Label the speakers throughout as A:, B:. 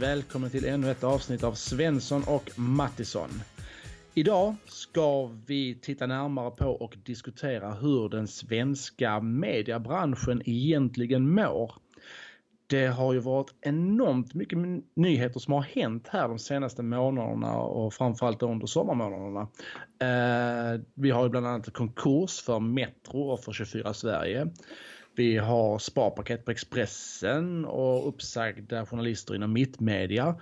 A: välkommen till ännu ett avsnitt av Svensson och Mattisson. Idag ska vi titta närmare på och diskutera hur den svenska mediebranschen egentligen mår. Det har ju varit enormt mycket nyheter som har hänt här de senaste månaderna och framförallt under sommarmånaderna. Eh, vi har ju bland annat konkurs för Metro och för 24 Sverige. Vi har sparpaket på Expressen och uppsagda journalister inom Mittmedia.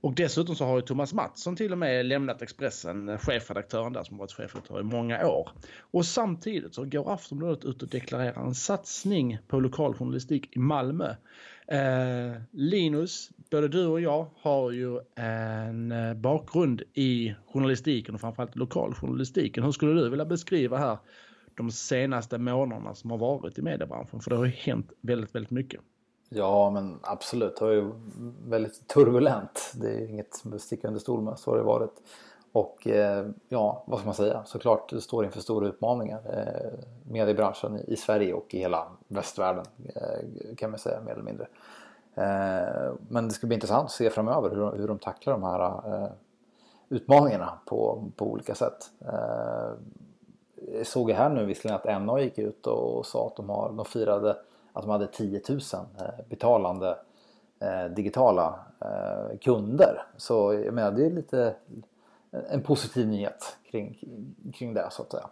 A: Och dessutom så har ju Thomas Mattsson till och med lämnat Expressen, chefredaktören där som varit chefredaktör i många år. Och samtidigt så går Aftonbladet ut och deklarerar en satsning på lokaljournalistik i Malmö. Eh, Linus, både du och jag har ju en eh, bakgrund i journalistiken och framförallt lokaljournalistiken. Hur skulle du vilja beskriva här de senaste månaderna som har varit i mediebranschen? För det har ju hänt väldigt, väldigt mycket.
B: Ja, men absolut. Det har ju väldigt turbulent. Det är inget att sticka under stol med. Så har det varit. Och eh, ja, vad ska man säga? Såklart det står inför stora utmaningar. Eh, mediebranschen i Sverige och i hela västvärlden eh, kan man säga mer eller mindre. Men det ska bli intressant att se framöver hur, hur de tacklar de här utmaningarna på, på olika sätt. Eh, såg jag såg här nu visserligen att NA gick ut och sa att de, har, de firade att de hade 10 000 eh, betalande eh, digitala eh, kunder. Så jag menar det är lite en positiv nyhet kring, kring det så att säga.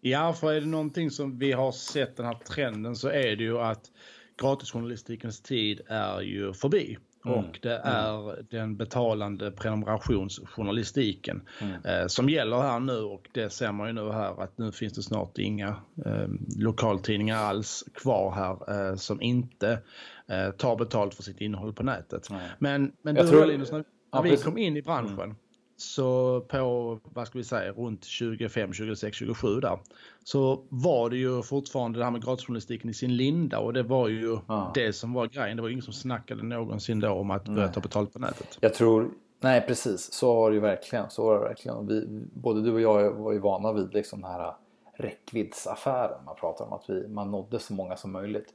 A: Ja, för är det någonting som vi har sett den här trenden så är det ju att gratisjournalistikens tid är ju förbi. Mm. Och det mm. är mm. den betalande prenumerationsjournalistiken mm. eh, som gäller här nu och det ser man ju nu här att nu finns det snart inga eh, lokaltidningar alls kvar här eh, som inte eh, tar betalt för sitt innehåll på nätet. Men, men du tror... Linus, när, när ja, vi kom in i branschen mm. Så på, vad ska vi säga, runt 25, 26, 27 där. Så var det ju fortfarande det här med gratisjournalistiken i sin linda och det var ju ja. det som var grejen. Det var ingen som snackade någonsin då om att börja ta betalt på nätet.
B: Jag tror, nej precis, så var det ju verkligen. Så var det verkligen. Vi, både du och jag var ju vana vid liksom den här räckviddsaffären. Man pratar om att vi, man nådde så många som möjligt.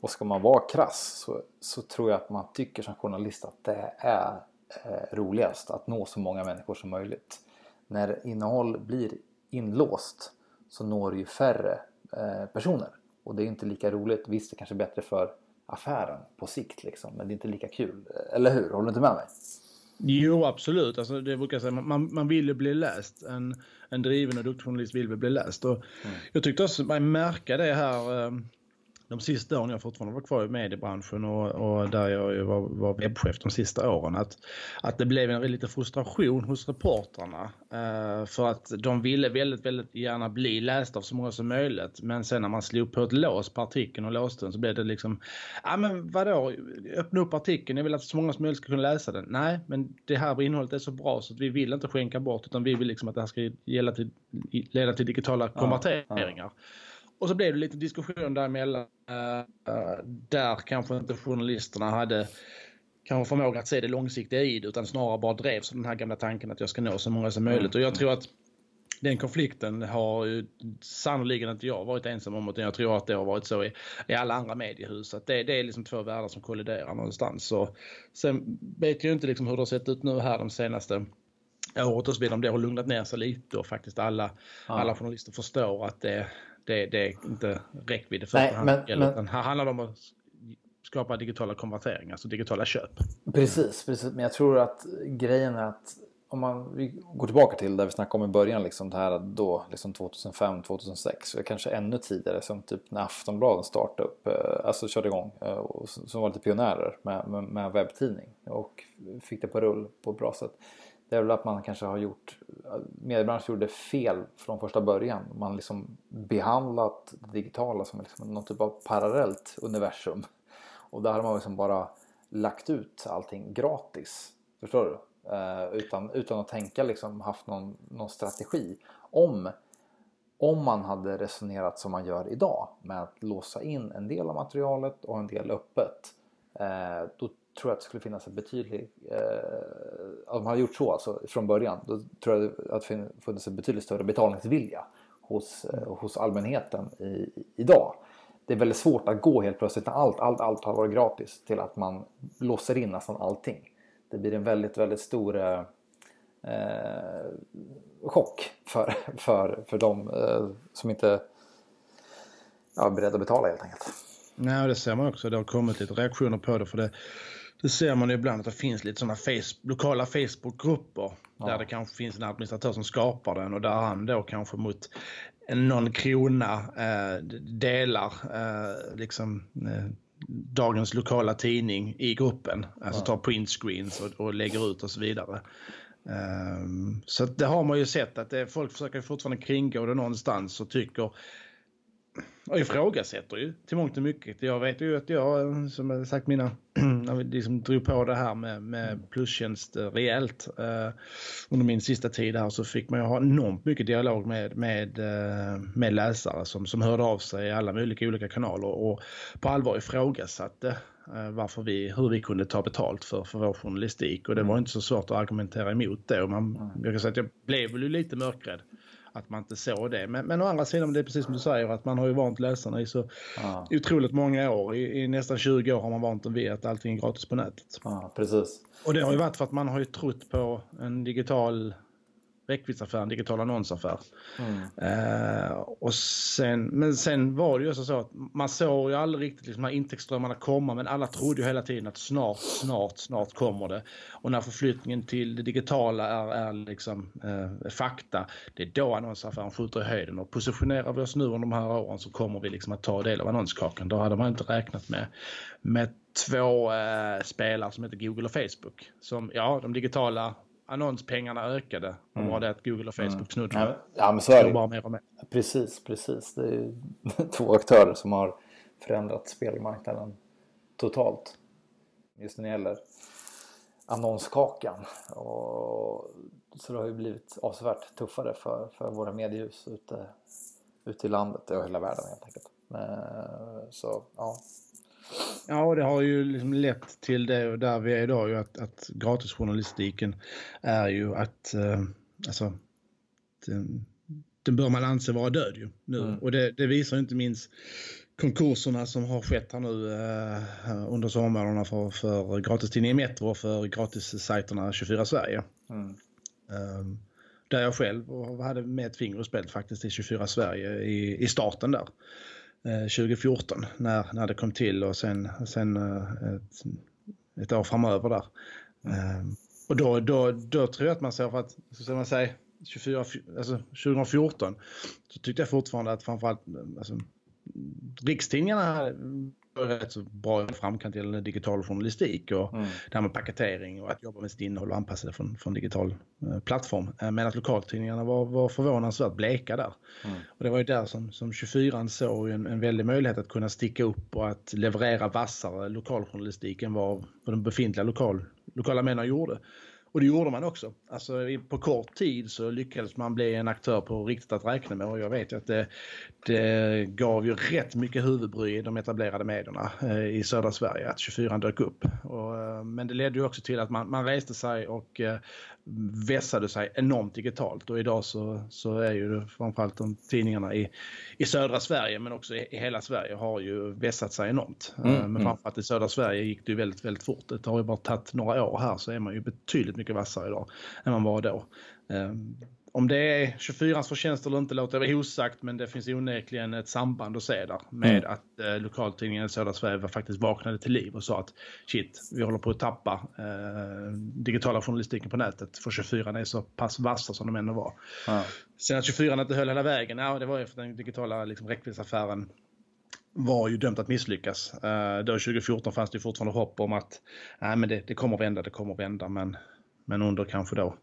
B: Och ska man vara krass så, så tror jag att man tycker som journalist att det är roligast att nå så många människor som möjligt. När innehåll blir inlåst så når det ju färre eh, personer och det är inte lika roligt. Visst, det kanske är bättre för affären på sikt liksom, men det är inte lika kul. Eller hur? Håller du inte med mig?
A: Jo, absolut. Alltså, det brukar jag säga, man, man vill ju bli läst. En, en driven och duktig journalist vill bli läst. Och mm. Jag tyckte också man märka det här eh, de sista åren jag fortfarande var kvar i mediebranschen och, och där jag var, var webbchef de sista åren att, att det blev en lite frustration hos reportrarna eh, för att de ville väldigt, väldigt gärna bli lästa av så många som möjligt men sen när man slog på ett lås på artikeln och låste den så blev det liksom ja men vadå, öppna upp artikeln, jag vill att så många som möjligt ska kunna läsa den. Nej, men det här innehållet är så bra så att vi vill inte skänka bort utan vi vill liksom att det här ska gälla till, leda till digitala konverteringar. Ja, ja. Och så blev det lite diskussion däremellan. Uh, där kanske inte journalisterna hade kanske förmåga att se det långsiktiga i det utan snarare bara drevs av den här gamla tanken att jag ska nå så många som möjligt. Och jag tror att den konflikten har ju sannoliken inte jag varit ensam om utan jag tror att det har varit så i, i alla andra mediehus. Att det, det är liksom två världar som kolliderar någonstans. Så, sen vet jag inte liksom hur det har sett ut nu här de senaste året och så vidare om det har lugnat ner sig lite och faktiskt alla, ja. alla journalister förstår att det, det, det är inte räckvidd i första hand. Men, men, här handlar det om att skapa digitala konverteringar, alltså digitala köp.
B: Precis, precis, men jag tror att grejen är att om man vi går tillbaka till där vi snackade om i början, liksom det här då, liksom 2005, 2006, eller kanske ännu tidigare, som typ när Aftonbladet startade upp, eh, alltså körde igång, eh, och som var lite pionjärer med, med, med webbtidning och fick det på rull på ett bra sätt det är väl att man kanske har gjort, mediebranschen gjorde fel från första början. Man liksom behandlat det digitala som liksom någon typ av parallellt universum. Och där har man liksom bara lagt ut allting gratis. Förstår du? Eh, utan, utan att tänka liksom haft någon, någon strategi. Om, om man hade resonerat som man gör idag med att låsa in en del av materialet och en del öppet. Eh, då tror jag att det skulle finnas en betydlig, eh, om man hade gjort så alltså, från början, då tror jag att det funnits en betydligt större betalningsvilja hos, eh, hos allmänheten i, idag. det är väldigt svårt att gå helt plötsligt när allt, allt, allt har varit gratis till att man låser in nästan allting. Det blir en väldigt, väldigt stor eh, eh chock för, för, för de eh, som inte ja, är beredda att betala helt enkelt.
A: Nej, det ser man också. Det har kommit lite reaktioner på det. För det, det ser man ju ibland att det finns lite sådana face, lokala Facebookgrupper ja. där det kanske finns en administratör som skapar den och där han då kanske mot någon krona eh, delar eh, liksom eh, dagens lokala tidning i gruppen. Alltså ja. tar printscreens och, och lägger ut och så vidare. Um, så det har man ju sett att det, folk försöker fortfarande kringgå det någonstans och tycker och ifrågasätter ju till mångt och mycket. Jag vet ju att jag, som jag sagt mina, när vi liksom drog på det här med, med plustjänst rejält eh, under min sista tid här så fick man ju ha enormt mycket dialog med, med, eh, med läsare som, som hörde av sig i alla möjliga olika kanaler och på allvar ifrågasatte eh, varför vi, hur vi kunde ta betalt för, för vår journalistik och det var inte så svårt att argumentera emot det. Och man, jag kan säga att jag blev väl lite mörkrädd att man inte såg det. Men, men å andra sidan, det är precis som du säger, att man har ju vant läsarna i så ja. otroligt många år. I, I, nästan 20 år har man vant dem vid att allting är gratis på nätet.
B: Ja, precis.
A: Och det har ju varit för att man har ju trott på en digital räckviddsaffär, en digital annonsaffär. Mm. Uh, och sen, men sen var det ju så att man såg ju aldrig riktigt liksom, de här intäktsströmmarna komma men alla trodde ju hela tiden att snart, snart, snart kommer det. Och när förflyttningen till det digitala är, är liksom uh, fakta, det är då annonsaffären skjuter i höjden och positionerar vi oss nu under de här åren så kommer vi liksom att ta del av annonskakan. Då hade man inte räknat med, med två uh, spelare som heter Google och Facebook. Som, ja, de digitala annonspengarna ökade. Det var det att Google och Facebook mm. snudde.
B: Ja, men så är det bara mer och mer. Precis, precis. Det är ju två aktörer som har förändrat spelmarknaden totalt. Just när det gäller annonskakan. Och, så det har ju blivit avsevärt tuffare för, för våra mediehus ute, ute i landet och hela världen helt enkelt. Men, så ja,
A: Ja, och det har ju liksom lett till det och där vi är idag ju att, att gratisjournalistiken är ju att, eh, alltså, den, den bör man anse vara död ju nu. Mm. Och det, det, visar inte minst konkurserna som har skett här nu eh, under sommarna för, för gratistidningen Metro och för gratissajterna 24 Sverige. Mm. Um, där jag själv hade med ett finger och spelet faktiskt i 24 Sverige i, i starten där. 2014 eh, när, när det kom till och sen, sen eh, ett, ett år framöver där. Mm. Och då, då, då tror jag att man ser för att, så man säga, 24, alltså 2014 så tyckte jag fortfarande att framförallt alltså, rikstidningarna rätt så bra framkant gällande digital journalistik och mm. det här med paketering och att jobba med sitt innehåll och anpassa det från, från digital eh, plattform. Eh, medan lokaltidningarna var, var förvånansvärt bleka där. Mm. Och det var ju där som, som 24 såg en, en väldig möjlighet att kunna sticka upp och att leverera vassare lokaljournalistik än vad, vad de befintliga lokal, lokala männen gjorde. Och det gjorde man också. Alltså, på kort tid så lyckades man bli en aktör på riktigt att räkna med och jag vet ju att det, det gav ju rätt mycket huvudbry i de etablerade medierna eh, i södra Sverige att 24 dök upp. Och, eh, men det ledde ju också till att man, man reste sig och eh, vässade sig enormt digitalt och idag så, så är ju framförallt de tidningarna i, i södra Sverige men också i, i hela Sverige har ju vässat sig enormt. Mm, men mm. framförallt i södra Sverige gick det ju väldigt, väldigt fort. Det har ju bara tagit några år här så är man ju betydligt mycket vassare idag än man var då. Om det är 24 förtjänst eller inte låter jag osagt, men det finns onekligen ett samband att se där med mm. att eh, lokaltidningen södra Sverige faktiskt vaknade till liv och sa att shit, vi håller på att tappa eh, digitala journalistiken på nätet för 24 är så pass vassa som de ändå var. Ja. Sen att 24 inte höll hela vägen, ja det var ju för den digitala liksom, räckviddsaffären var ju dömt att misslyckas. Uh, då 2014 fanns det fortfarande hopp om att nej, men det, det kommer vända, det kommer vända, men, men under kanske då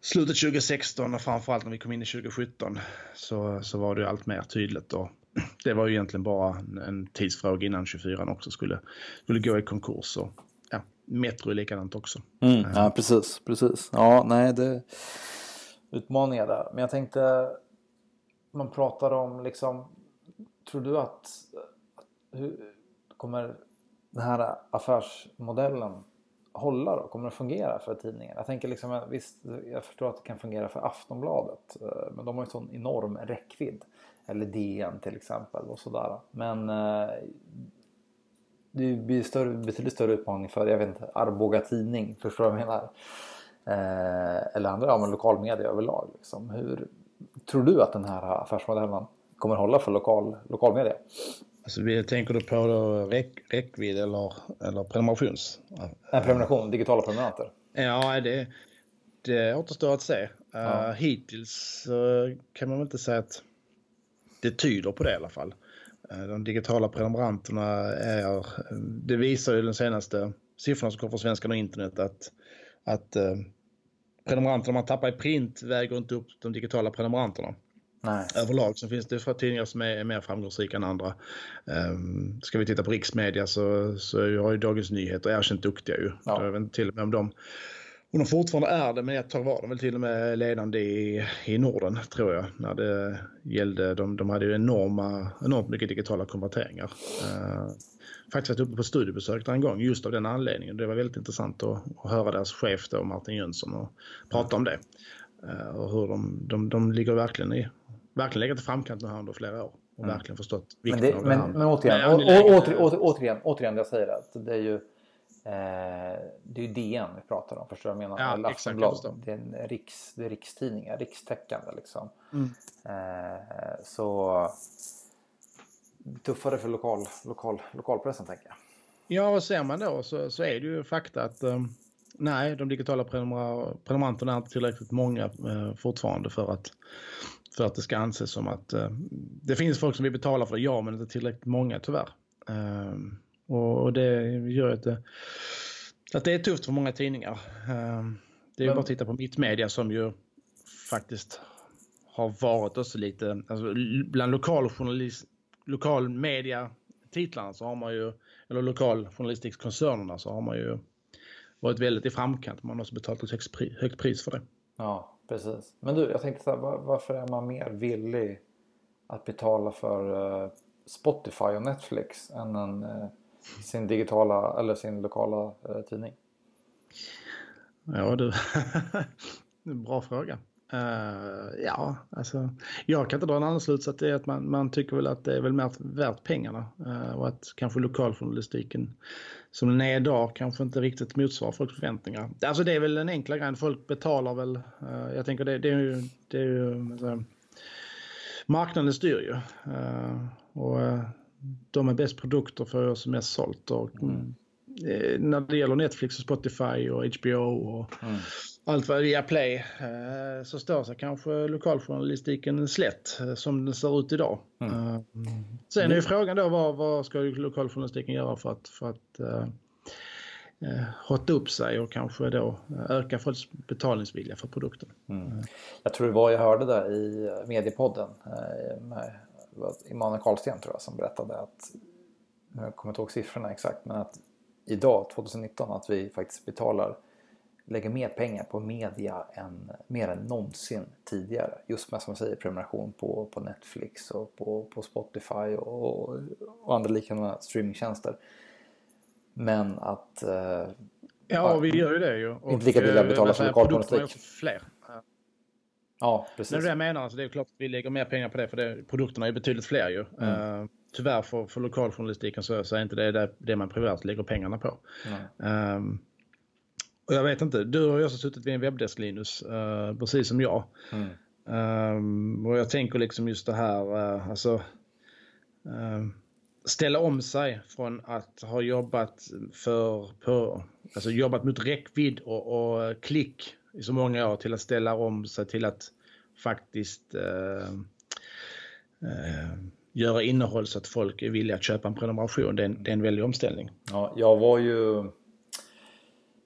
A: slutet 2016 och framförallt när vi kom in i 2017 så, så var det allt mer tydligt. Och det var ju egentligen bara en tidsfråga innan 24 också skulle, skulle gå i konkurs. Och, ja, Metro är likadant också.
B: Mm, ja, precis, precis. Ja, nej, det utmaningar där. Men jag tänkte, man pratar om liksom, tror du att hur kommer den här affärsmodellen hålla då? Kommer det fungera för tidningen? Jag tänker liksom, visst, jag förstår att det kan fungera för Aftonbladet. Eh, men de har ju sån enorm räckvidd. Eller DN till exempel och sådär. Men eh, det blir större, betydligt större utmaning för, jag vet inte, Arboga Tidning. Förstår du vad jag menar? Eh, eller andra, ja men lokalmedia överlag. Liksom. Hur tror du att den här affärsmodellen kommer hålla för lokal, lokalmedia?
A: Alltså, tänker du på då räck, räckvidd eller, eller prenumerations?
B: En prenumeration, digitala prenumeranter?
A: Ja, det, det återstår att se. Ja. Uh, hittills uh, kan man väl inte säga att det tyder på det i alla fall. Uh, de digitala prenumeranterna är, det visar ju den senaste siffrorna som kommer från Svenskan och internet att, att prenumeranterna man tappar i print väger inte upp de digitala prenumeranterna. Nej. Överlag så finns det för tidningar som är, mer framgångsrika än andra. Um, ska vi titta på riksmedia så, så har ju Dagens Nyheter erkänt duktiga ju. Ja. Jag vet inte till och med om de, om de fortfarande är det, men ett tag var de väl till och med ledande i, i Norden tror jag. När det gällde, de, de hade ju enorma, enormt mycket digitala konverteringar. Uh, faktiskt varit uppe på studiebesök där en gång just av den anledningen. Det var väldigt intressant att, att höra deras chef då, Martin Jönsson och prata om det. Uh, och hur de, de, de ligger verkligen i verkligen legat i framkant nu här under flera år och mm. verkligen förstått vikten
B: men det,
A: av det
B: men, återigen, å, å, åter, åter, återigen, återigen det jag säger att det är ju eh, det är ju DN vi pratar om, förstår du vad jag menar?
A: Ja, exakt,
B: det är en riks, det är rikstidningar, rikstäckande liksom. Mm. Eh, så tuffare för lokal, lokal, lokalpressen tänker jag.
A: Ja, och ser man då så, så är det ju fakta att um, nej, de digitala prenumeranterna är inte tillräckligt många uh, fortfarande för att för att det ska anses som att uh, det finns folk som vill betala för det, ja, men inte tillräckligt många tyvärr. Uh, och det gör att det, att det är tufft för många tidningar. Uh, det är men... bara att titta på Mittmedia som ju faktiskt har varit också lite, alltså bland lokaljournalist, lokalmedia titlarna så har man ju, eller lokaljournalistikkoncernerna så har man ju varit väldigt i framkant. Man har också betalat ett högt, högt pris för det.
B: Ja, Precis. Men du, jag tänkte så här, varför är man mer villig att betala för eh, Spotify och Netflix än en, eh, sin digitala eller sin lokala eh, tidning?
A: Ja du, bra fråga ja, alltså jag kan inte dra en annan slutsats. Det är att man, man tycker väl att det är väl mer värt pengarna och att kanske lokaljournalistiken som den är idag kanske inte riktigt motsvarar folks förväntningar. Alltså det är väl den enkla grejen, folk betalar väl. Uh, jag tänker det, det är ju, det är ju alltså, marknaden styr ju. Uh, och uh, de är bäst produkter för oss som är sålt. Och, mm. när det gäller Netflix och Spotify och HBO och mm allt vad via Play eh, så står sig kanske lokaljournalistiken slätt eh, som den ser ut idag. Mm. Eh, sen är ju frågan då vad, vad ska lokaljournalistiken göra för att, för att uh, hotta upp sig och kanske då öka folks betalningsvilja för produkten. Mm.
B: Jag tror det var jag hörde där i Mediepodden med Emanuel Karlsten tror jag som berättade att, jag kommer inte ihåg siffrorna exakt, men att idag 2019 att vi faktiskt betalar lägger mer pengar på media än mer än någonsin tidigare. Just med som jag säger prenumeration på, på Netflix och på, på Spotify och, och andra liknande streamingtjänster. Men att... Eh,
A: ja, vi gör ju det ju.
B: Och inte lika villiga att betala för lokaljournalistik.
A: fler.
B: Ja, precis.
A: Det är det jag menar. Alltså, det är klart att vi lägger mer pengar på det för det, produkterna är betydligt fler ju. Mm. Uh, tyvärr för, för lokaljournalistiken så, så är inte det det, det man privat lägger pengarna på. Mm. Um, och jag vet inte, du har ju också suttit vid en webbdesk Linus, uh, precis som jag. Mm. Um, och jag tänker liksom just det här, uh, alltså uh, ställa om sig från att ha jobbat för, på, alltså jobbat mot räckvidd och, och klick i så många år till att ställa om sig till att faktiskt göra innehåll så att folk är villiga att köpa en prenumeration. Det är en, det är en väldig omställning.
B: Ja, jag var ju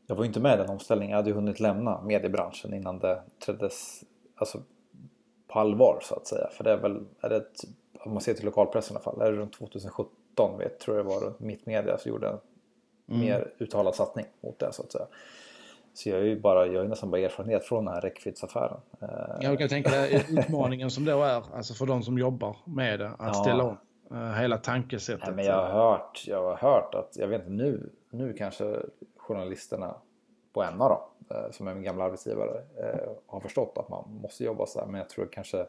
B: jag var inte med i den omställningen. Jag hade ju hunnit lämna mediebranschen innan det träddes alltså, på allvar så att säga. För det är väl, är det ett, om man ser till lokalpressen i alla fall, är det runt 2017 vet, tror jag det var runt Mittmedia så gjorde en mm. mer uttalad satsning mot det så att säga. Så jag är ju bara, jag är nästan bara erfarenhet från den här räckviddsaffären.
A: Jag kan tänka dig utmaningen som då är, alltså för de som jobbar med det, att ja. ställa om uh, hela tankesättet.
B: Ja, men jag har hört, jag har hört att, jag vet inte nu, nu kanske journalisterna på NA då, eh, som är min gamla arbetsgivare, eh, har förstått att man måste jobba så här. Men jag tror kanske,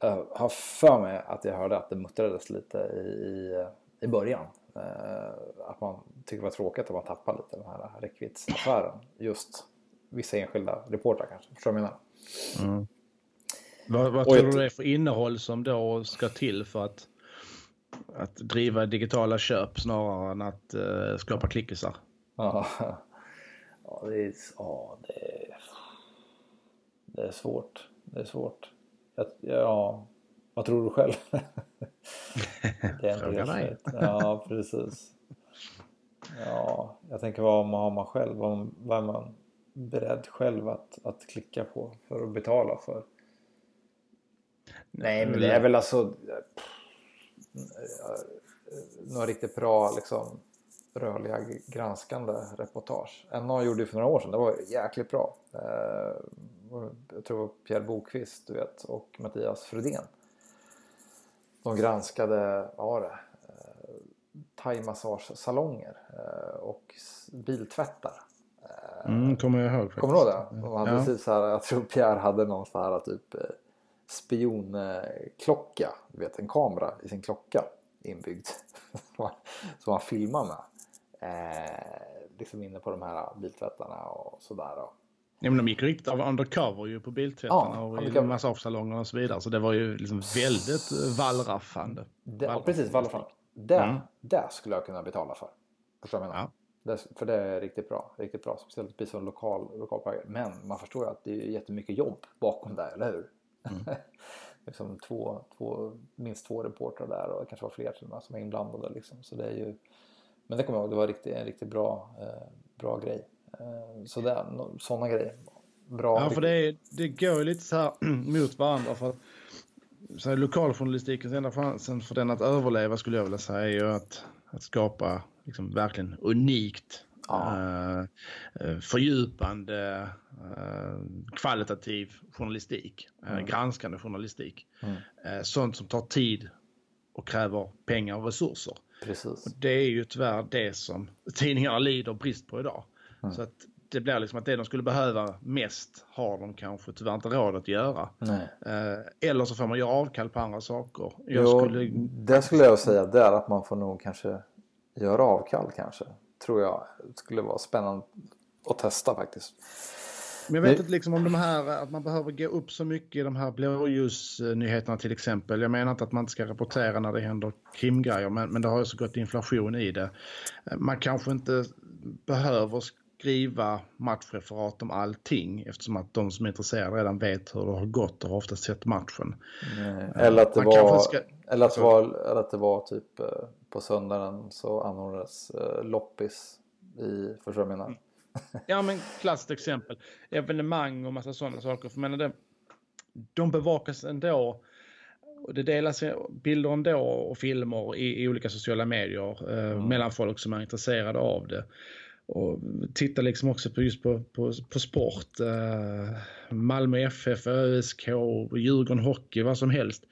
B: jag har för mig att jag hörde att det muttrades lite i, i början. Att man tycker det var tråkigt att man tappar lite den här räckviddsaffären. Just vissa enskilda reportrar kanske, förstår du vad jag menar? Mm.
A: Vad, vad tror du det är för innehåll som då ska till för att, att driva digitala köp snarare än att uh, skapa klickisar?
B: Ja, ja, det, är, ja det, är, det är svårt. Det är svårt. Ja, vad tror du själv?
A: det är Fråga dig.
B: Ja, precis. Ja, jag tänker vad har man själv? Vad är man beredd själv att, att klicka på för att betala för? Nej, men det är väl alltså några riktigt bra liksom rörliga granskande reportage. NA gjorde ju för några år sedan, det var jäkligt bra. Eh, jag tror Pierre Bokvist du vet, och Mattias Fredén. De granskade, vad var det? Eh, thaimassagesalonger eh, och biltvättar.
A: Mm, kommer jag ihåg.
B: Kommer du ihåg det? De hade ja. så här, jag tror Pierre hade någon sån här typ spionklocka, du vet en kamera i sin klocka inbyggd som han filmar med. Eh, liksom inne på de här biltvättarna och sådär. Och...
A: Ja, men de gick riktigt av undercover ju på biltvättarna ja, och i massagesalongerna och så vidare. Så det var ju liksom väldigt eh, wallraffande.
B: Det, ja, precis, wallraffande. Det, mm. det skulle jag kunna betala för. Förstår du vad jag menar? Ja. Det, för det är riktigt bra. Riktigt bra. Speciellt precis som lokal, lokal Men man förstår ju att det är jättemycket jobb bakom det, eller hur? Mm. liksom två, två, minst två reportrar där och det kanske var fler som är inblandade. Liksom. Så det är ju, men det kommer jag ihåg, det var riktigt, en riktigt bra, eh, bra grej. Eh, så det, sådana grejer. Bra.
A: Ja, för det, är, det går ju lite så här mot varandra. För så här, lokaljournalistikens enda chansen för den att överleva skulle jag vilja säga är ju att, att skapa liksom, verkligen unikt Ja. Uh, fördjupande, uh, kvalitativ journalistik, mm. granskande journalistik. Mm. sånt som tar tid och kräver pengar och resurser.
B: Precis.
A: Och det är ju tyvärr det som tidningarna lider brist på idag. Mm. Så att det blir liksom att det de skulle behöva mest har de kanske tyvärr inte råd att göra. Eh, eller så får man göra avkall på andra saker.
B: Jag jo, skulle... Det skulle jag säga, det är att man får nog kanske göra avkall kanske tror jag skulle vara spännande att testa faktiskt.
A: Men jag vet inte liksom om de här, att man behöver gå upp så mycket i de här blåljusnyheterna till exempel. Jag menar inte att man inte ska rapportera när det händer krimgrejer, men, men det har ju så gått inflation i det. Man kanske inte behöver skriva matchreferat om allting eftersom att de som är intresserade redan vet hur det har gått och har ofta sett matchen.
B: Eller, att det var, ska... eller, att det var, eller att det var typ eh, på söndagen så anordnades eh, loppis i, förstår du menar?
A: Ja men klassiskt exempel. Evenemang och massa sådana saker. För menar det, de bevakas ändå. Och det delas bilder ändå och filmer i, i olika sociala medier eh, mm. mellan folk som är intresserade av det. Och titta liksom också på just på, på, på sport. Eh, Malmö FF, ÖSK, Djurgården Hockey, vad som helst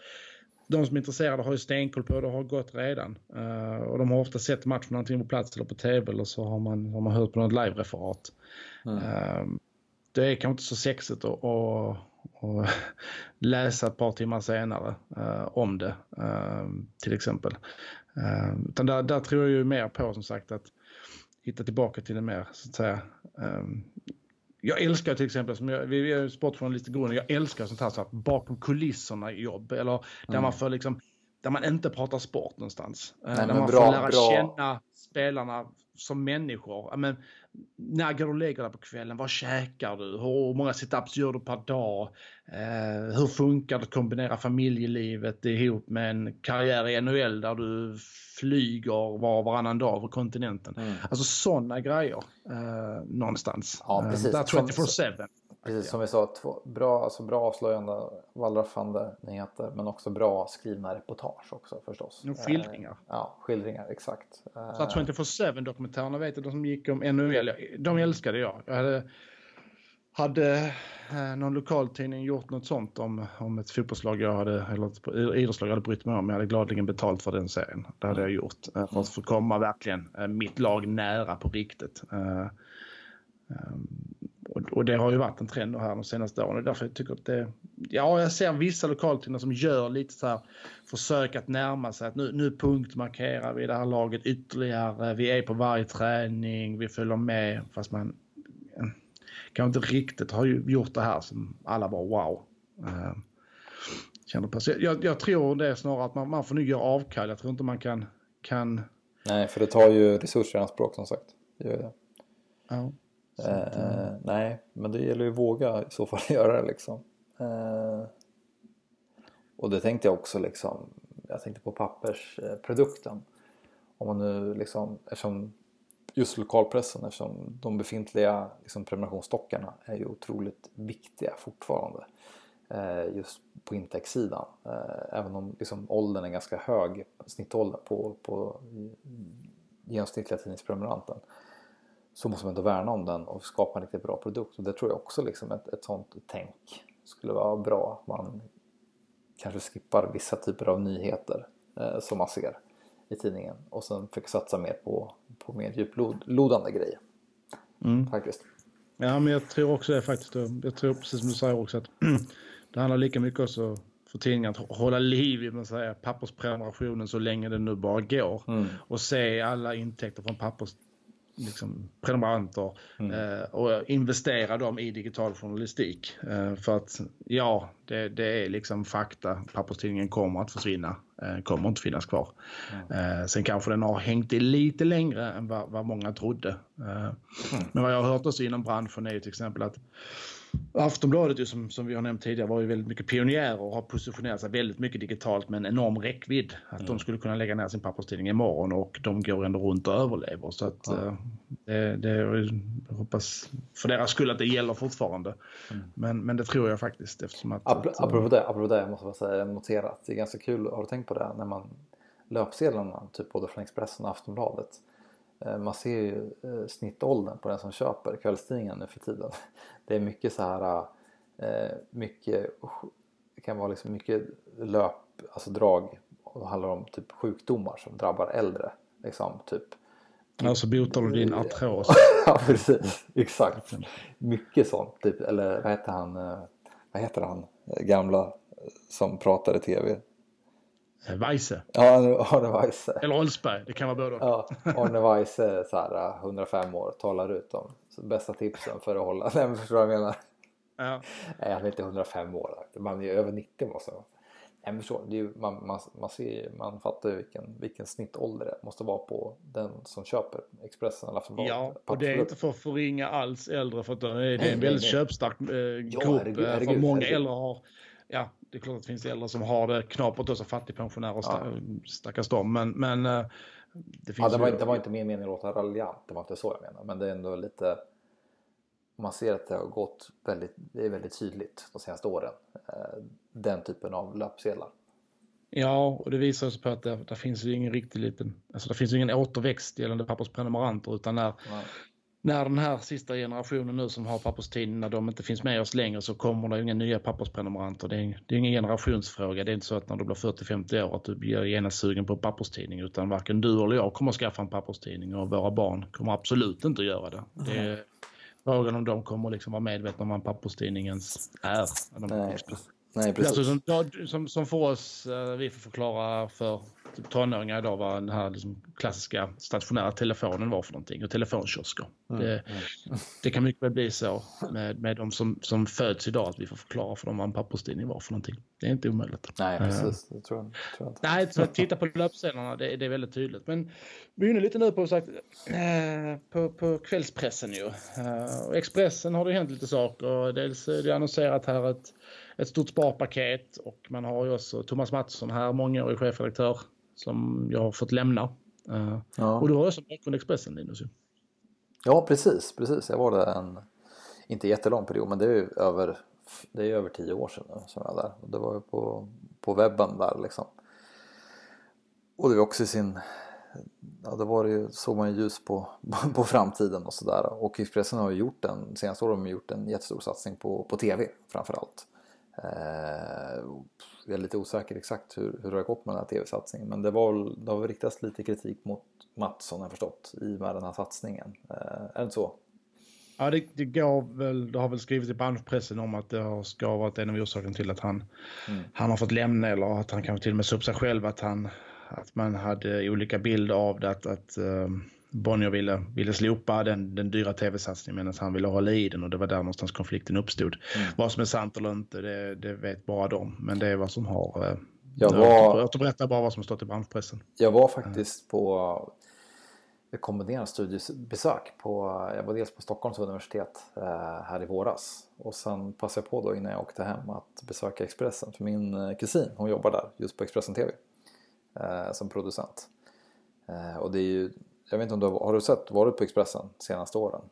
A: de som är intresserade har ju stenkoll på det och har gått redan. Uh, och de har ofta sett matchen antingen på plats eller på tv eller så har man, har man hört på något live-referat. Mm. Uh, det är kanske inte så sexigt att, att, att läsa ett par timmar senare uh, om det till exempel. utan där, där tror jag ju mer på som sagt att hitta tillbaka till det mer så att säga jag älskar till exempel, som jag, vi är sportjournalister i grunden, jag älskar sånt här så att bakom kulisserna i jobb. Eller där mm. man får liksom, där man inte pratar sport någonstans. Eh, Nej, där man bra, får lära bra. känna spelarna som människor. Men, när går du och lägger dig på kvällen? Vad käkar du? Hur många situps gör du per dag? Eh, hur funkar det att kombinera familjelivet ihop med en karriär i NHL där du flyger var och varannan dag över kontinenten? Mm. Alltså sådana grejer eh, någonstans.
B: Ja, precis. Eh,
A: där 24-7.
B: Precis som vi sa, två, bra, alltså bra avslöjande, wallraffande nyheter men också bra skrivna reportage också förstås.
A: Och skildringar. Eh,
B: ja, skildringar, exakt.
A: Eh, Så att 24-7 dokumentärerna vet jag, de som gick om NHL, de älskade jag. Jag hade hade eh, någon lokaltidning gjort något sånt om, om ett fotbollslag jag hade, eller ett idrottslag jag hade brytt mig om, jag hade gladeligen betalt för den serien. Det hade jag gjort. Eh, för att få komma verkligen eh, mitt lag nära på riktigt. Eh, och, det har ju varit en trend här de senaste åren. Därför jag tycker att det... Ja, jag ser vissa lokaltidningar som gör lite så här försök att närma sig att nu, nu punktmarkerar vi det här laget ytterligare. Vi är på varje träning, vi följer med. Fast man kanske inte riktigt har gjort det här som alla bara wow. Uh, känner på. Jag, jag, tror det är snarare att man, man får nog göra avkall. Jag tror inte man kan, kan...
B: Nej, för det tar ju resurser i anspråk som sagt. Det gör det.
A: Ja.
B: Att, uh... nej, men det gäller ju att våga i så fall göra det liksom. Uh, och det tänkte jag också liksom. Jag tänkte på pappersprodukten. Om man nu liksom, eftersom just lokalpressen eftersom de befintliga liksom, prenumerationsstockarna är ju otroligt viktiga fortfarande. Eh, just på intäktssidan. Eh, även om liksom, åldern är ganska hög, snittåldern på, på genomsnittliga tidningsprenumeranten. Så måste man ändå värna om den och skapa en riktigt bra produkt. Och det tror jag också liksom ett, ett sånt tänk skulle vara bra. Att man kanske skippar vissa typer av nyheter eh, som man ser i tidningen och sen fick satsa mer på, på mer djuplodande grejer.
A: Mm.
B: Faktiskt.
A: Ja, men jag tror också det faktiskt. Jag tror precis som du säger också att det handlar lika mycket också för tidningen att hålla liv i man säger, pappersprenumerationen så länge det nu bara går. Mm. Och se alla intäkter från pappers liksom, prenumeranter mm. eh, och investera dem i digital journalistik. Eh, för att ja, det, det, är liksom fakta. Papperstidningen kommer att försvinna, eh, kommer inte finnas kvar. Mm. sen kanske den har hängt i lite längre än vad, vad många trodde. Mm. Men vad jag har hört också inom branschen är ju till exempel att Aftonbladet ju, som, som vi har nämnt tidigare var ju väldigt mycket pionjärer och har positionerat sig väldigt mycket digitalt med en enorm räckvidd. Att mm. de skulle kunna lägga ner sin papperstidning imorgon och de går ändå runt och överlever. Så att ja. det, det, jag hoppas för deras skull att det gäller fortfarande. Mm. Men, men det tror jag faktiskt eftersom att...
B: Apropå, att, apropå det, apropå det jag måste bara säga noterat. Det är ganska kul, har du tänkt på det? När man löpsedlarna, typ både från Expressen och Aftonbladet man ser ju eh, snittåldern på den som köper kvällstidningen nu för tiden. Det är mycket så här, eh, mycket, det kan vara liksom mycket löp, alltså drag och det handlar om typ sjukdomar som drabbar äldre. Liksom typ.
A: Alltså botar du din artros?
B: ja precis, exakt. Mycket sånt. Typ, eller vad heter han, vad heter han, gamla som pratade tv?
A: Weise.
B: Ja, Arne Weise.
A: Eller Olsberg, det kan vara både
B: Ja, Arne Weise, så här, 105 år, talar ut om bästa tipsen för att hålla... Nej men förstår du vad jag menar?
A: Ja.
B: Nej, han är inte 105 år. Man är över 90 måste man Nej, men förstår, det man, man, man, ser, man fattar ju vilken, vilken snittålder det måste vara på den som köper Expressen eller Aftonbladet.
A: Ja, och det är inte för att förringa alls äldre för att det är, nej, en väldigt nej. köpstark eh, grupp. Ja, herregud, herregud, för många herregud. äldre har ja, det är klart att det finns äldre som har det knapert också, fattigpensionärer, ja. stackars dem. Men, men eh,
B: det finns ja, det, var, ju... det var inte min mening att låta raljant, det var inte så jag menar. Men det är ändå lite, man ser att det har gått väldigt, det är väldigt tydligt de senaste åren. Eh, den typen av löpsedlar.
A: Ja, och det visar också på att det, det finns ju ingen riktig liten, alltså det finns ju ingen återväxt gällande pappersprenumeranter utan när Nej när den här sista generationen nu som har papperstidning, när de inte finns med oss längre så kommer det inga nya pappersprenumeranter. Det är, det är ingen generationsfråga. Det är inte så att när du blir 40-50 år att du blir genast sugen på papperstidning utan varken du eller jag kommer att skaffa en papperstidning och våra barn kommer absolut inte att göra det. det är frågan om de kommer liksom vara medvetna om vad papperstidningens är.
B: Nej. Nej, precis.
A: Alltså, som, som, som för oss, eh, vi får förklara för typ, tonåringar idag vad den här liksom, klassiska stationära telefonen var för någonting och telefonkiosker. Mm. Det, mm. det, kan mycket väl bli så med, med de som, som föds idag att vi får förklara för dem vad en papperstidning var för någonting. Det är inte omöjligt.
B: Nej, eh, precis. Det tror jag, tror jag
A: inte. Nej, så att titta på löpsedlarna, det, det är väldigt tydligt. Men vi är inne lite nu på, sagt, eh, på, på kvällspressen ju. Expressen har det hänt lite saker. Dels är det annonserat här ett ett stort sparpaket och man har ju också Thomas Mattsson här, mångårig chefredaktör som jag har fått lämna. Uh, ja. Och du har också bakgrund Expressen Linus.
B: Ja precis, precis. Jag var där en, inte jättelång period men det är ju över, det är över tio år sedan nu som jag var där. Och det var ju på, på webben där liksom. Och det var också i sin ja, då var det ju, såg man ju ljus på, på framtiden och sådär. Och Expressen har ju gjort en, senaste året har de gjort en jättestor satsning på, på TV framförallt. Eh, jag är lite osäker exakt hur, hur det har gått med den här TV-satsningen. Men det, var, det har riktats lite kritik mot Mattsson har jag förstått i och med den här satsningen. Eh, är det inte så?
A: Ja, det, det, går väl, det har väl skrivits i branschpressen om att det ska ha varit en av orsakerna till att han, mm. han har fått lämna eller att han kanske till och med sa upp sig själv att, han, att man hade olika bilder av det. Att, att um, Bonnier ville, ville slopa den, den dyra tv-satsningen medan han ville hålla i den och det var där någonstans konflikten uppstod. Mm. Vad som är sant eller inte, det, det vet bara de. Men det är vad som har... Uh, jag var... Bara vad som har stått i branschpressen.
B: Jag var faktiskt på kombinerat studiebesök. På, jag var dels på Stockholms universitet eh, här i våras och sen passade jag på då innan jag åkte hem att besöka Expressen för min eh, kusin hon jobbar där just på Expressen TV eh, som producent. Eh, och det är ju, jag vet inte om du har, har du sett, varit på Expressen senaste åren?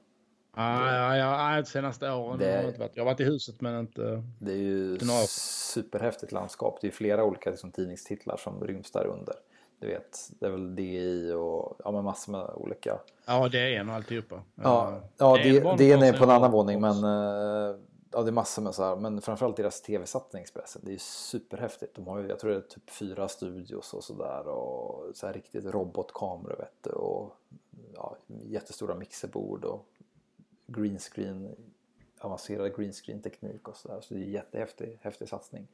A: Ah, ja, ja, senaste åren det, har jag inte varit. Jag har varit i huset men inte...
B: Det är ju superhäftigt landskap. Det är flera olika liksom, tidningstitlar som ryms där under. Du vet, det är väl DI och ja, men massor med olika.
A: Ja, det är en och alltihopa.
B: Ja, ja det, det är på en annan våning men eh, ja, det är massor med så här. Men framförallt deras tv-satsning Expressen. Det är ju superhäftigt. De har ju, jag tror det är typ fyra studios och sådär och så här riktigt robotkameror vet du och ja, jättestora mixerbord och greenscreen avancerad greenscreen teknik och sådär. Så det är en jättehäftig häftig satsning.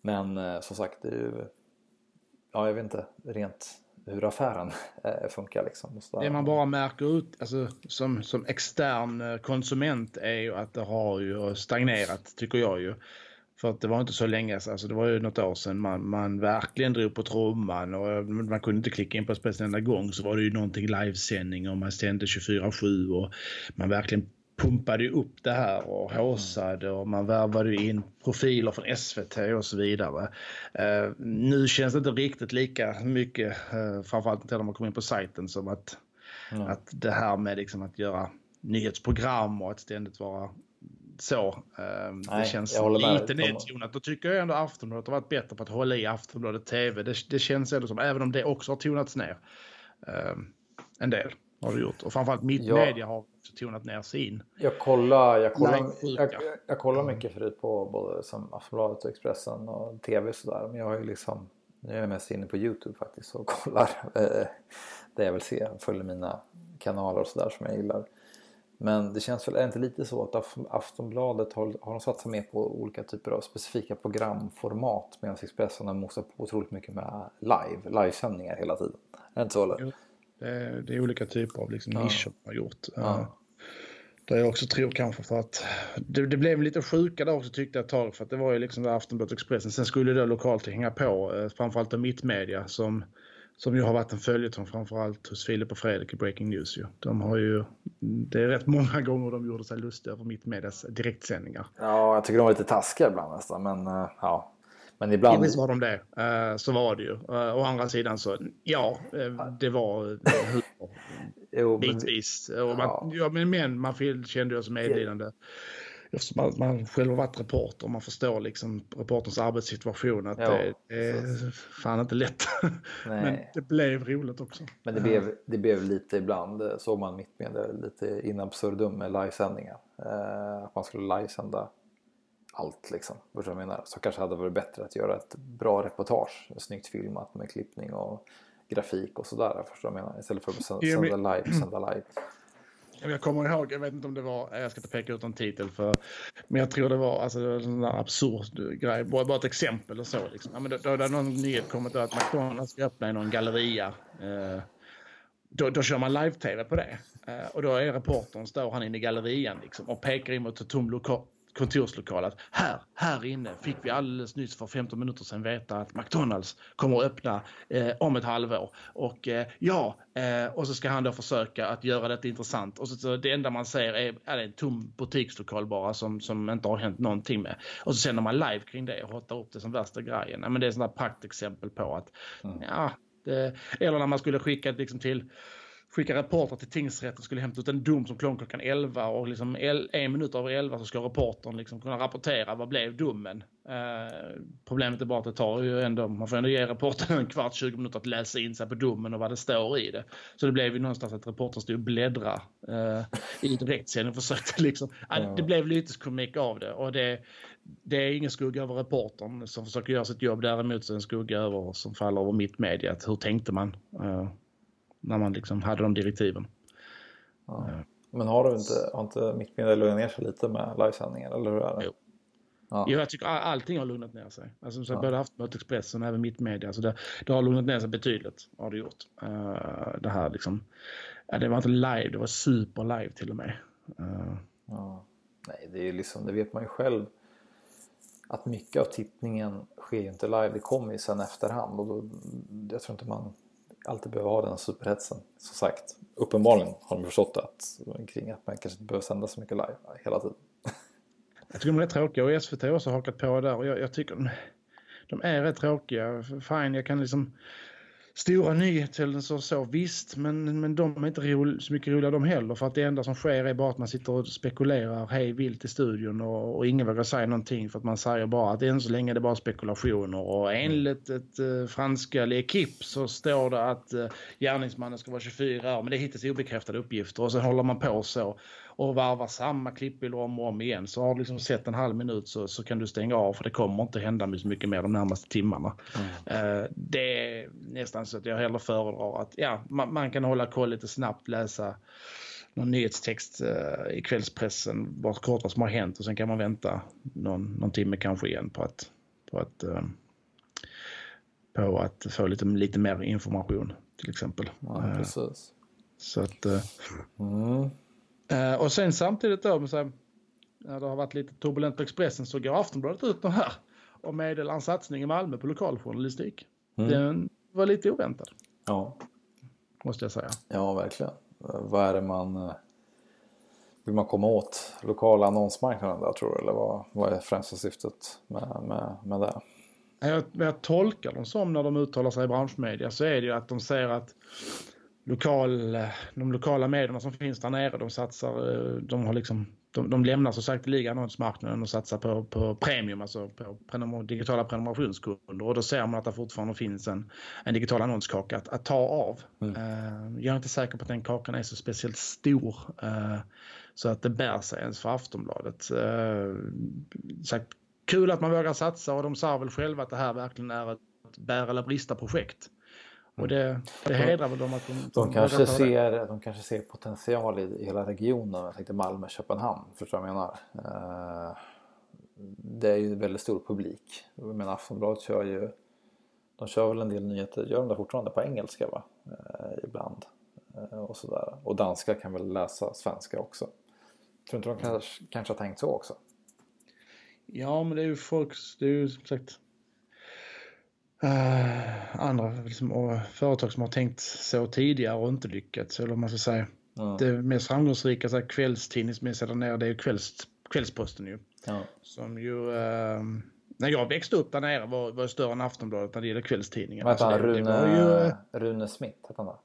B: Men eh, som sagt, det är ju ja, jag vet inte rent hur affären eh, funkar. Liksom.
A: Det man bara märker ut alltså, som, som extern eh, konsument är ju att det har ju stagnerat, tycker jag ju. För att det var inte så länge alltså det var ju något år sedan man, man verkligen drog på trumman och eh, man kunde inte klicka in på Expressen enda gång så var det ju någonting livesändning och man sände 24-7 och man verkligen pumpade upp det här och håsade och man värvade in profiler från SVT och så vidare. Uh, nu känns det inte riktigt lika mycket, uh, framförallt inte när man kommer in på sajten, som att, mm. att det här med liksom att göra nyhetsprogram och att ständigt vara så. Uh, Nej, det känns lite nedtonat. Då tycker jag ändå Aftonbladet har varit bättre på att hålla i Aftonbladet TV. Det, det känns ändå som, även om det också har tonats ner en del har det gjort. Och framförallt mittmedia ja. har tonat ner sin.
B: Jag kollar, jag kollar, jag, jag kollar mycket förut på både som Aftonbladet och Expressen och TV och sådär. Men jag har ju liksom, nu är jag mest inne på Youtube faktiskt och kollar eh, det jag vill se. Jag följer mina kanaler och sådär som jag gillar. Men det känns väl, är inte lite så att Aftonbladet har, har de satsat mer på olika typer av specifika programformat medan Expressen har mosat på otroligt mycket med live, livesändningar hela tiden. Är det inte så eller?
A: Det är, det är olika typer av liksom ja. nischer man har gjort. Ja. Där jag också tror kanske för att det, det, blev lite sjuka där också tyckte jag ett tag för att det var ju liksom där Aftonbladet Expressen. Sen skulle det lokalt hänga på, eh, framförallt av mittmedia som, som ju har varit en följetong framförallt hos Filip och Fredrik i Breaking News ju. De har ju, det är rätt många gånger de gjorde sig lustiga över mittmedias direktsändningar.
B: Ja, jag tycker de var lite taskiga ibland nästan, men uh, ja. Men ibland...
A: Visst var de det. Uh, så var det ju. Uh, å andra sidan så, ja, uh, det var jo, Bitvis. Men, man, ja. men, men man kände ju som medlidande. Eftersom man, man själv har varit reporter och man förstår liksom reporterns arbetssituation. Att ja, det, det är fan inte lätt. men det blev roligt också.
B: Men det blev, det blev lite ibland, såg man mitt med det, lite in absurdum med livesändningar. Att man skulle livesända allt liksom. Jag menar? Så kanske hade varit bättre att göra ett bra reportage, snyggt filmat med klippning och grafik och sådär. Förstår jag menar? Istället för att sända, live, sända live.
A: Jag kommer ihåg, jag vet inte om det var, jag ska inte peka ut en titel för, men jag tror det var alltså, en absurd grej, bara, bara ett exempel och så. Liksom. Ja, men då, då hade någon nyhet kommit att McDonalds ska öppna i någon galleria. Eh, då, då kör man live-tv på det. Eh, och då är reportern, står han inne i gallerian liksom, och pekar in mot tom lokal kontorslokal att här, här inne fick vi alldeles nyss för 15 minuter sedan veta att McDonalds kommer att öppna eh, om ett halvår. Och eh, ja, eh, och så ska han då försöka att göra detta intressant. Och så, så det enda man ser är, är en tom butikslokal bara som, som inte har hänt någonting med. Och så sänder man live kring det och hotar upp det som värsta grejen. Ja, men det är ett praktexempel på att, mm. ja, det, eller när man skulle skicka liksom till skicka reporter till tingsrätten skulle hämta ut en dom som klockan 11 och liksom en minut över 11 så ska reportern liksom kunna rapportera vad blev domen. Eh, problemet är bara att det tar ju ändå, man får ändå ge reportern en kvart, 20 minuter att läsa in sig på domen och vad det står i det. Så det blev ju någonstans att reportern stod och bläddra eh, i direktsändning och försökte liksom, ja. det blev lite komik av det och det, det är ingen skugga över reportern som försöker göra sitt jobb däremot så är en skugga över som faller över mitt media. Hur tänkte man? Eh, när man liksom hade de direktiven.
B: Ja. Men har du inte, har inte Mittmedia lugnat ner sig lite med livesändningar eller hur är det?
A: Jo. Ja. Jo, jag tycker allting har lugnat ner sig. Alltså, så ja. Både Aftonbladet, Expressen och även Mittmedia. Så det, det har lugnat ner sig betydligt. Har det gjort. Uh, det här liksom. Ja, det var inte live, det var super live till och med. Uh.
B: Ja. Nej, det är liksom, det vet man ju själv. Att mycket av tittningen sker ju inte live. Det kommer ju sen efterhand. Och då, jag tror inte man alltid behöver ha den superhetsen. Som sagt, uppenbarligen har de förstått att, kring att man kanske inte behöver sända så mycket live hela tiden.
A: Jag tycker de är tråkiga och SVT har också hakat på där och jag, jag tycker de är rätt tråkiga. Fine, jag kan liksom stora nyheter så, så visst, men, men de är inte ro, så mycket roliga de heller för att det enda som sker är bara att man sitter och spekulerar hej vilt i studion och, och ingen vågar säga någonting för att man säger bara att än så länge är det bara spekulationer och enligt ett uh, franska L'Equipe så står det att uh, gärningsmannen ska vara 24 år men det är hittills obekräftade uppgifter och så håller man på så och varvar samma klippbilder om och om igen. Så har du liksom sett en halv minut så, så kan du stänga av för det kommer inte hända så mycket mer de närmaste timmarna. Mm. Uh, det är nästan så att jag hellre föredrar att ja, man, man kan hålla koll lite snabbt, läsa någon nyhetstext uh, i kvällspressen, bara kort vad som har hänt och sen kan man vänta någon, någon timme kanske igen på att, på att, uh, på att få lite, lite mer information till exempel.
B: Ja, precis.
A: Så att... Mm. Uh, och sen samtidigt då, så, när det har varit lite turbulent på Expressen så går Aftonbladet ut de här och meddelar en satsning i Malmö på lokaljournalistik. Mm. Den var lite oväntad.
B: Ja.
A: Måste jag säga.
B: Ja, verkligen. Vad är det man... Eh, vill man komma åt lokala annonsmarknaden där tror du? Eller vad, vad är främsta syftet med, med, med det?
A: Jag, jag tolkar dem som när de uttalar sig i branschmedia så är det ju att de säger att lokal, de lokala medierna som finns där nere, de satsar, eh, de har liksom, de, de lämnar så sakteliga annonsmarknaden och satsar på, på premium, alltså på prenumer, digitala prenumerationskunder och då ser man att det fortfarande finns en, en digital annonskaka att, att ta av. Mm. Uh, jag är inte säker på att den kakan är så speciellt stor uh, så att det bär sig ens för Aftonbladet. Uh, sagt, kul att man vågar satsa och de sa väl själva att det här verkligen är ett bära eller brista projekt. Och det, det hedrar väl dem att de,
B: de, de kanske ser, de kanske ser potential i, hela regionen. Jag tänkte Malmö, Köpenhamn. Förstår du vad jag menar? Eh, det är ju en väldigt stor publik. Jag menar Aftonbladet kör ju de kör väl en del nyheter, gör de det fortfarande på engelska va? Eh, ibland. Eh, och sådär. Och danska kan väl läsa svenska också. Tror inte de kanske, kanske har tänkt så också?
A: Ja men det är ju folk, det är ju som sagt uh, andra liksom, företag som har tänkt så tidigare och inte lyckats. Eller man ska säga. Ja. Det mest framgångsrika så här, kvällstidningsmässigt där nere det är ju kvälls, Kvällsposten ju. Ja. Som ju, uh, när jag växte upp där nere var, var större än Aftonbladet när det gäller kvällstidningar.
B: Vad han? Rune, ju, Rune Smith hette han va?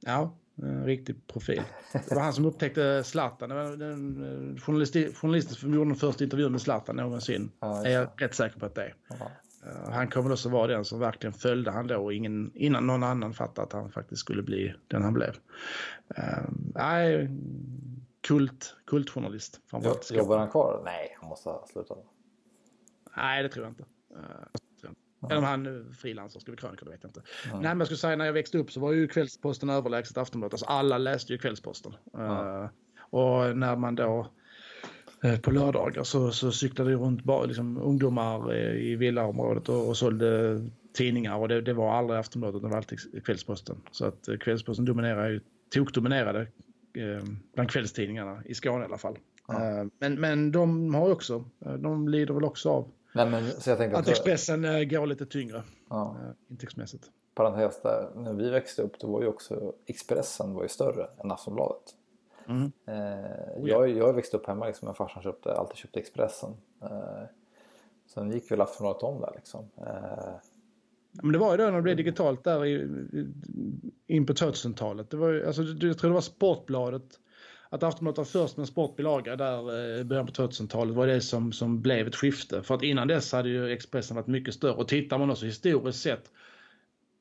A: Ja, en riktig profil. Det var han som upptäckte Zlatan. Det var den journalisten som gjorde den första intervjun med Zlatan någonsin. Ja, är jag rätt säker på att det är. Ja. Eh, han kommer också vara den som verkligen följde han då ingen, innan någon annan fattade att han faktiskt skulle bli den han blev. Uh, nej, kult, kultjournalist.
B: Jobbar han kvar? Nej, han måste ha slutat.
A: Nej, det tror jag inte. Uh, eller om han frilansar, skriver krönikor, det vet jag inte. Mm. Nej, men jag skulle säga när jag växte upp så var ju Kvällsposten överlägset Aftonbladet. Alltså alla läste ju Kvällsposten. Mm. Uh, och när man då Eh, på lördagar så, så cyklade det runt bara, liksom, ungdomar eh, i villaområdet och, och sålde tidningar och det, det var aldrig Aftonbladet, det var alltid Kvällsposten. Så att eh, Kvällsposten dominerar ju, tokdominerade eh, bland kvällstidningarna i Skåne i alla fall. Ja. Eh, men, men de har också, de lider väl också av
B: Nej, men, jag att,
A: att Expressen eh, går lite tyngre ja. intäktsmässigt.
B: Parentes där, när vi växte upp då var ju också Expressen var ju större än Aftonbladet. Mm. Eh, jag, jag växte upp hemma liksom, med farsan köpte, alltid köpte Expressen. Eh, sen gick väl Aftonbladet om där liksom. Eh,
A: Men det var ju då när det blev digitalt där i, in på 2000-talet. Det var ju, alltså, jag tror det var Sportbladet. Att Aftonbladet var först med en sportbilaga där i början på 2000-talet var det som, som blev ett skifte. För att innan dess hade ju Expressen varit mycket större. Och tittar man också historiskt sett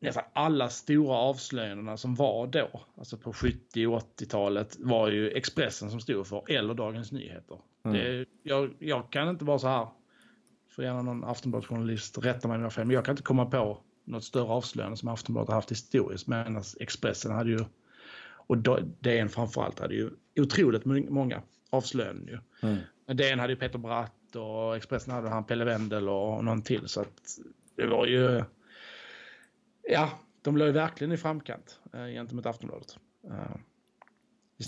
A: nästan alla stora avslöjandena som var då, alltså på 70 och 80-talet, var ju Expressen som stod för, eller Dagens Nyheter. Mm. Det, jag, jag, kan inte vara så här, för gärna någon Aftonbladet-journalist rätta mig om jag har fel, men jag kan inte komma på något större avslöjande som Aftonbladet har haft historiskt, medan Expressen hade ju, och DN framförallt, hade ju otroligt många avslöjanden ju. Mm. DN hade ju Peter Bratt och Expressen hade han Pelle Wendel och någon till, så att det var ju Ja, de låg verkligen i framkant eh, gentemot Aftonbladet. Eh,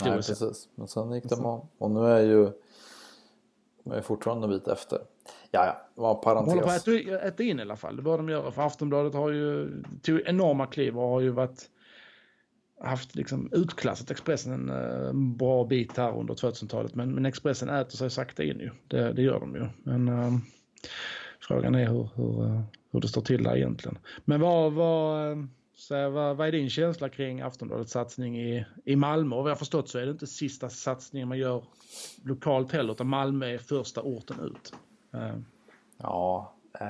B: Nej, precis. Men sen gick de om. Och nu är ju de är fortfarande en bit efter. Ja, ja, det var en parentes. De håller
A: på att äta in i alla fall. Det bör de göra. För Aftonbladet har ju tog enorma kliv och har ju varit haft liksom utklassat Expressen en uh, bra bit här under 2000-talet. Men, men Expressen äter sig sakta in ju. Det, det gör de ju. Men uh, frågan är hur, hur, uh, hur det står till där egentligen. Men vad, vad, eh, så vad, vad är din känsla kring Aftonbladets satsning i, i Malmö? Och vad jag förstått så är det inte sista satsningen man gör lokalt heller, utan Malmö är första orten ut. Uh.
B: Ja, eh,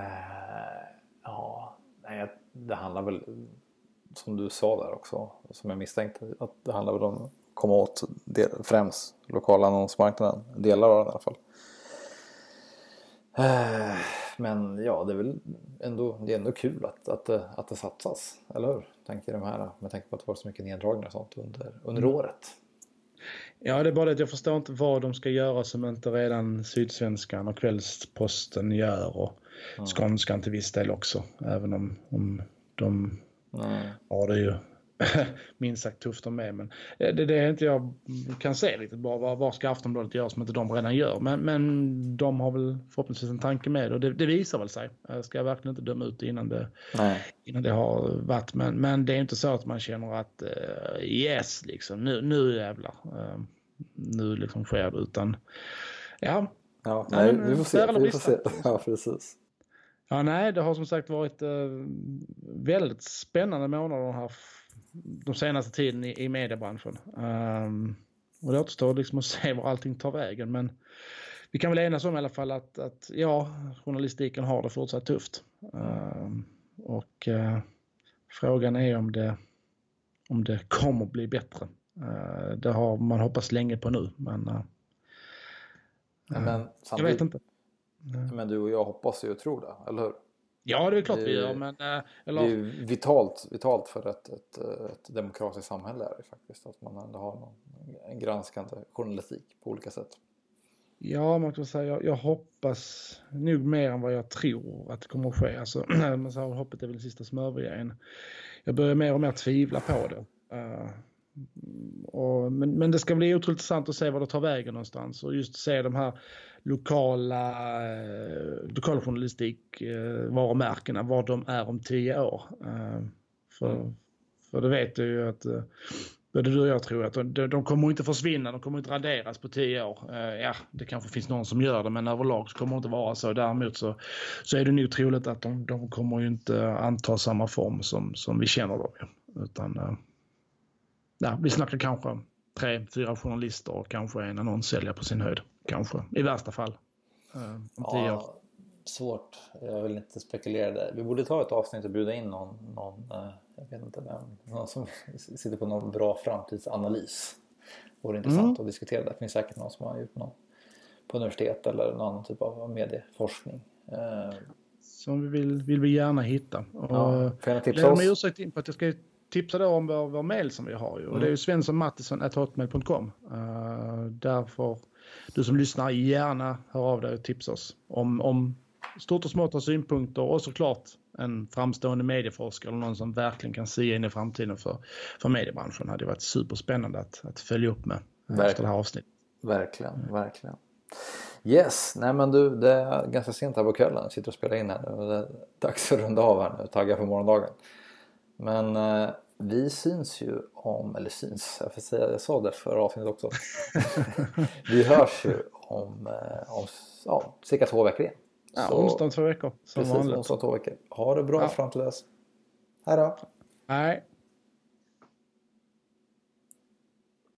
B: ja, nej, det handlar väl som du sa där också, som jag misstänkte, att det handlar väl om att komma åt del, främst lokala annonsmarknaden, delar av den i alla fall. Eh, men ja, det är väl ändå, det är ändå kul att, att, att det satsas, eller hur? Tänker de här, med tanke på att det var så mycket neddragningar och sånt under, under mm. året.
A: Ja, det är bara det att jag förstår inte vad de ska göra som inte redan Sydsvenskan och Kvällsposten gör och mm. Skånskan till viss del också. Även om, om de mm. har det ju minst sagt tufft de med. Men eh, det, det är inte jag kan se riktigt bra. Vad, vad ska Aftonbladet göra som inte de redan gör? Men, men de har väl förhoppningsvis en tanke med och det, det visar väl sig. Jag ska verkligen inte döma ut det innan det, innan det har varit. Men, men det är inte så att man känner att uh, yes, liksom nu, nu jävlar. Uh, nu liksom sker det utan ja.
B: Ja, nej, vi får se. Vi får se. Ja, precis.
A: Ja, nej, det har som sagt varit uh, väldigt spännande månader här de senaste tiden i, i mediebranschen. Um, och det återstår liksom att se var allting tar vägen. Men vi kan väl enas om i alla fall att, att ja, journalistiken har det fortsatt tufft. Um, och uh, frågan är om det, om det kommer bli bättre. Uh, det har man hoppats länge på nu. Men, uh, men jag vet inte.
B: Men du och jag hoppas ju och tror det, eller hur?
A: Ja, det är klart det, vi gör. Men, eh,
B: eller... Det är vitalt, vitalt för ett, ett, ett demokratiskt samhälle är det faktiskt. Att man ändå har någon, en granskande journalistik på olika sätt.
A: Ja, man kan säga jag, jag hoppas nog mer än vad jag tror att det kommer att ske. Alltså, man säger, hoppet är väl sista som överger Jag börjar mer och mer tvivla på det. Uh, och, men, men det ska bli otroligt intressant att se var det tar vägen någonstans och just se de här lokala eh, lokaljournalistik eh, varumärkena, vad de är om tio år. Eh, för, mm. för det vet du ju att eh, både du och jag tror att de, de kommer inte försvinna, de kommer inte raderas på tio år. Eh, ja, det kanske finns någon som gör det, men överlag så kommer det inte vara så. Däremot så, så är det nog troligt att de, de kommer ju inte anta samma form som, som vi känner dem. Utan, eh, ja, vi snackar kanske tre, fyra journalister och kanske en annonssäljare på sin höjd. Kanske, i värsta fall.
B: Uh, ja, svårt. Jag vill inte spekulera där. Vi borde ta ett avsnitt och bjuda in någon, någon uh, jag vet inte vem, någon som sitter på någon bra framtidsanalys. Det vore intressant mm. att diskutera det. Det finns säkert någon som har gjort någon på universitet eller någon annan typ av medieforskning. Uh,
A: som vi vill, vill vi gärna hitta. Och,
B: ja, jag tipsa oss?
A: ursäkt in på att jag ska tipsa då om vår, vår mail som vi har ju. Och mm. det är ju svenssonmattisson.hotmail.com. Uh, därför du som lyssnar gärna hör av dig och tipsa oss om, om stort och smått av synpunkter och såklart en framstående medieforskare eller någon som verkligen kan se in i framtiden för, för mediebranschen. Det hade varit superspännande att, att följa upp med verkligen. efter det här avsnittet.
B: Verkligen, verkligen. Yes, nej men du det är ganska sent här på kvällen. Jag sitter och spelar in här nu och det är dags att runda av här nu. Tagga för morgondagen. Men eh, vi syns ju om, eller syns, jag får säga, jag sa det förra avsnittet också. vi hörs ju om, eh, om ja, cirka två veckor igen.
A: Ja, onsdag om två veckor.
B: Som precis, vanligt. onsdag om två veckor. Ha det bra ja. fram till dess. Hej då.
A: Nej.